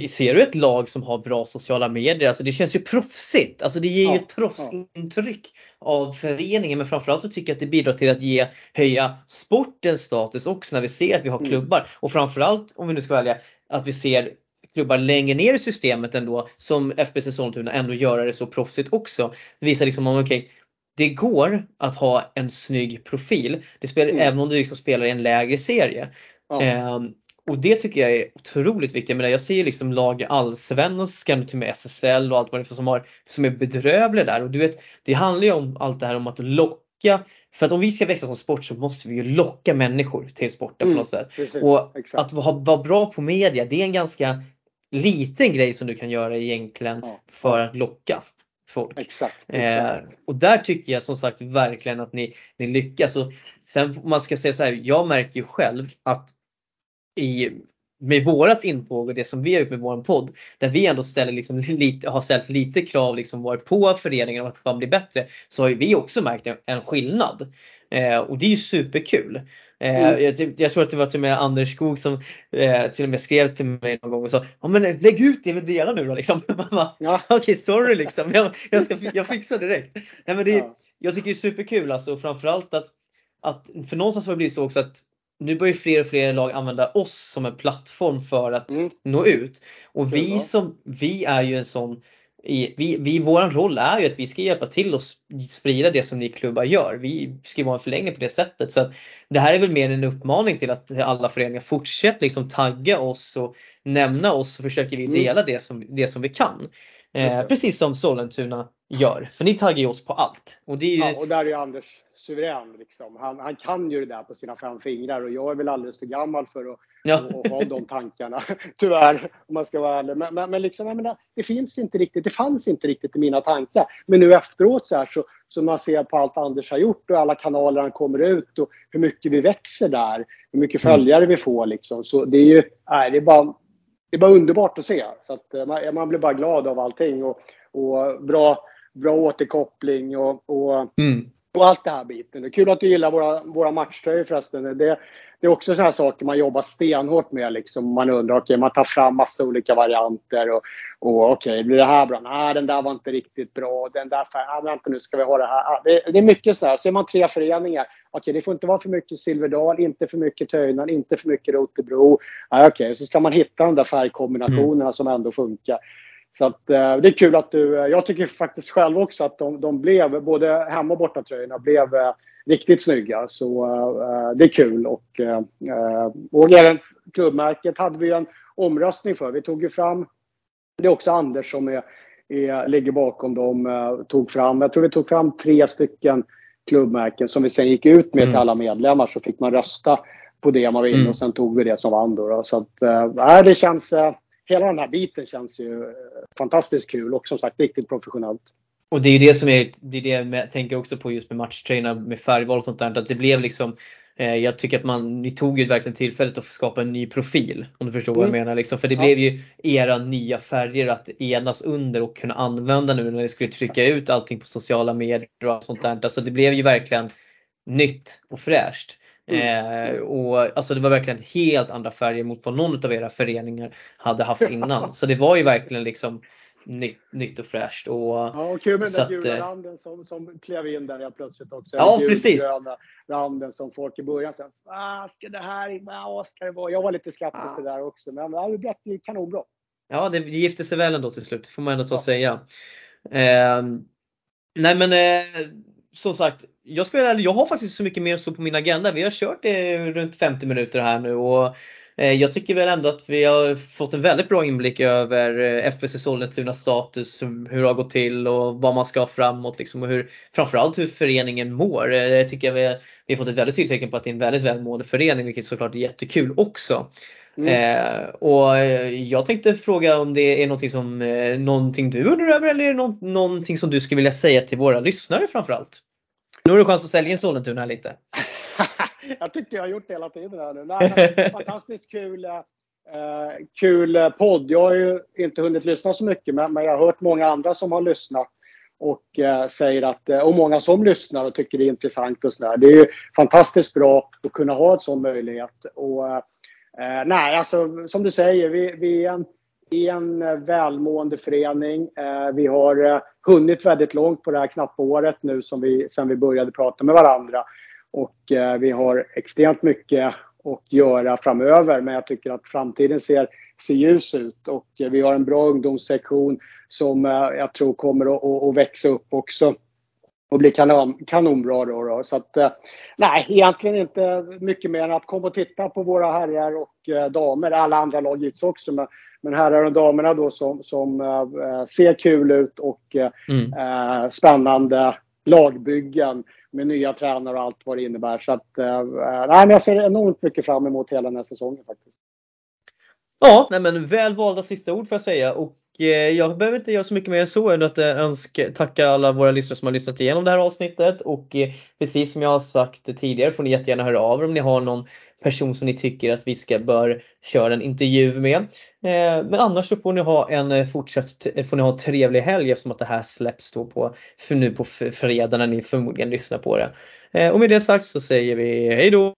Ser du ett lag som har bra sociala medier? Alltså det känns ju proffsigt. Alltså det ger ju ett proffsintryck av föreningen men framförallt så tycker jag att det bidrar till att ge, höja sportens status också när vi ser att vi har mm. klubbar. Och framförallt om vi nu ska välja att vi ser klubbar längre ner i systemet ändå som FBC Sollentuna ändå göra det så proffsigt också. Det visar liksom om okej, okay, det går att ha en snygg profil. Det spelar, mm. Även om du liksom spelar i en lägre serie. Ja. Um, och det tycker jag är otroligt viktigt. Jag, jag ser ju liksom lag i allsvenskan, till med SSL och allt vad det är som, har, som är bedrövliga där. Och du vet, det handlar ju om allt det här om att locka. För att om vi ska växa som sport så måste vi ju locka människor till sporten mm, på något sätt. Precis, och exakt. att vara, vara bra på media, det är en ganska liten grej som du kan göra egentligen ja. för att locka folk. Exakt, exakt. Eh, och där tycker jag som sagt verkligen att ni, ni lyckas. Och sen man ska säga så här, jag märker ju själv att i, med vårat intåg och det som vi har gjort med vår podd, där vi ändå ställer liksom lite, har ställt lite krav liksom var på föreningen att fan bli bättre, så har vi också märkt en, en skillnad. Eh, och det är ju superkul. Eh, mm. jag, jag, tror att det var till och med Anders Skog som eh, till och med skrev till mig någon gång och sa ja men lägg ut det vi delar nu då liksom. ja. Okej okay, sorry liksom, jag, jag, ska, jag fixar direkt. Nej, men det, ja. Jag tycker det är superkul alltså framförallt att, att för någonstans har det blivit så också att nu börjar fler och fler lag använda oss som en plattform för att mm. nå ut. Och vi som, vi är ju en sån vi, vi, vår roll är ju att vi ska hjälpa till och sprida det som ni klubbar gör. Vi ska vara en förlängning på det sättet. Så det här är väl mer en uppmaning till att alla föreningar fortsätter liksom tagga oss och nämna oss så försöker vi mm. dela mm. det, som, det som vi kan. Eh, precis som Sollentuna gör. För ni taggar ju oss på allt. Och, det är ju... ja, och där är ju Anders suverän. Liksom. Han, han kan ju det där på sina fem fingrar och jag är väl alldeles för gammal för att ja. och, ha de tankarna. Tyvärr, om man ska vara ärlig. Men, men, men liksom, menar, det finns inte riktigt, det fanns inte riktigt i mina tankar. Men nu efteråt så här så, så man ser på allt Anders har gjort och alla kanaler han kommer ut och hur mycket vi växer där. Hur mycket mm. följare vi får liksom. Så det är ju, nej, det är bara det är bara underbart att se. Så att eh, man, man blir bara glad av allting. Och, och bra, bra återkoppling och, och, mm. Och allt det här biten. Det är kul att du gillar våra, våra matchtröjor förresten. Det, det är också sådana saker man jobbar stenhårt med. Liksom. Man undrar, okay, man tar fram massa olika varianter. Och, och okej, okay, blir det här bra? Nej, den där var inte riktigt bra. Den där färgen, ah, vänta nu ska vi ha det här. Ah, det, det, är mycket sådär. Så är man tre föreningar. Okej, okay, det får inte vara för mycket Silverdal, inte för mycket Töjnan, inte för mycket Rotebro. Ah, okej, så ska man hitta de där färgkombinationerna mm. som ändå funkar. Så att, eh, det är kul att du, eh, jag tycker faktiskt själv också att de, de blev, både hemma och bortatröjorna blev eh, riktigt snygga. Så det är kul. Och, och även klubbmärket hade vi en omröstning för. Vi tog ju fram, det är också Anders som är, är, ligger bakom dem, tog fram, jag tror vi tog fram tre stycken klubbmärken som vi sen gick ut med mm. till alla medlemmar så fick man rösta på det man ville mm. och sen tog vi det som vann då. Så att, äh, det känns, hela den här biten känns ju fantastiskt kul och som sagt riktigt professionellt. Och det är ju det som är, det är det jag tänker också på just med matchträna med färgval och sånt där. Att det blev liksom eh, jag tycker att man, ni tog ju verkligen tillfället att skapa en ny profil. Om du förstår mm. vad jag mm. menar. Liksom. För det ja. blev ju era nya färger att enas under och kunna använda nu när ni skulle trycka ut allting på sociala medier och sånt där. Alltså det blev ju verkligen nytt och fräscht. Mm. Eh, och alltså det var verkligen helt andra färger mot vad någon av era föreningar hade haft innan. Så det var ju verkligen liksom nytt, nytt och fräscht. Och, ja, och kul med den där gula eh, randen som, som klev in där jag plötsligt också. Ja, gul, precis. randen som folk i början sa, ah, ska det här, vad ska det vara? Jag var lite skeptisk ja. till det där också, men det blev kanonbra. Ja, det gifte sig väl ändå till slut, får man ändå så ja. säga. Eh, nej men eh, som sagt, jag, spelar, jag har faktiskt inte så mycket mer så på min agenda. Vi har kört det runt 50 minuter här nu och eh, jag tycker väl ändå att vi har fått en väldigt bra inblick över eh, FBC Sollentunas status, hur det har gått till och vad man ska ha framåt liksom och hur, framförallt hur föreningen mår. Eh, jag tycker vi, vi har fått ett väldigt tydligt tecken på att det är en väldigt välmående förening vilket såklart är jättekul också. Mm. Eh, och jag tänkte fråga om det är någonting, som, eh, någonting du undrar över eller är det något, någonting som du skulle vilja säga till våra lyssnare framförallt? Nu har du chans att sälja in Sollentuna här lite. jag tycker jag har gjort det hela tiden här nu. Nej, fantastiskt kul, eh, kul podd. Jag har ju inte hunnit lyssna så mycket men, men jag har hört många andra som har lyssnat och eh, säger att, eh, och många som lyssnar och tycker det är intressant och sådär. Det är ju fantastiskt bra att kunna ha en sån möjlighet. Och, eh, nej, alltså som du säger, vi, vi är en, i en eh, välmående förening. Eh, vi har eh, hunnit väldigt långt på det här knappa året nu som vi, sen vi började prata med varandra. Och eh, vi har extremt mycket att göra framöver men jag tycker att framtiden ser, ser ljus ut och eh, vi har en bra ungdomssektion som eh, jag tror kommer att, att växa upp också och bli kanon, kanonbra. Då, då. Så att, nej, egentligen inte mycket mer än att komma och titta på våra herrar och damer. Alla andra lag givetvis också, men, men herrar och damerna då som, som äh, ser kul ut och mm. äh, spännande lagbyggen med nya tränare och allt vad det innebär. Så att, eh, nej, men jag ser enormt mycket fram emot hela den här säsongen faktiskt. Ja, nej men väl valda sista ord får jag säga och eh, Eh, jag behöver inte göra så mycket mer än så än att eh, önska, tacka alla våra lyssnare som har lyssnat igenom det här avsnittet och eh, precis som jag har sagt tidigare får ni jättegärna höra av er om ni har någon person som ni tycker att vi ska bör köra en intervju med. Men annars så får ni ha en fortsatt får ni ha en trevlig helg eftersom att det här släpps då på, för nu på fredag när ni förmodligen lyssnar på det. Och med det sagt så säger vi hejdå!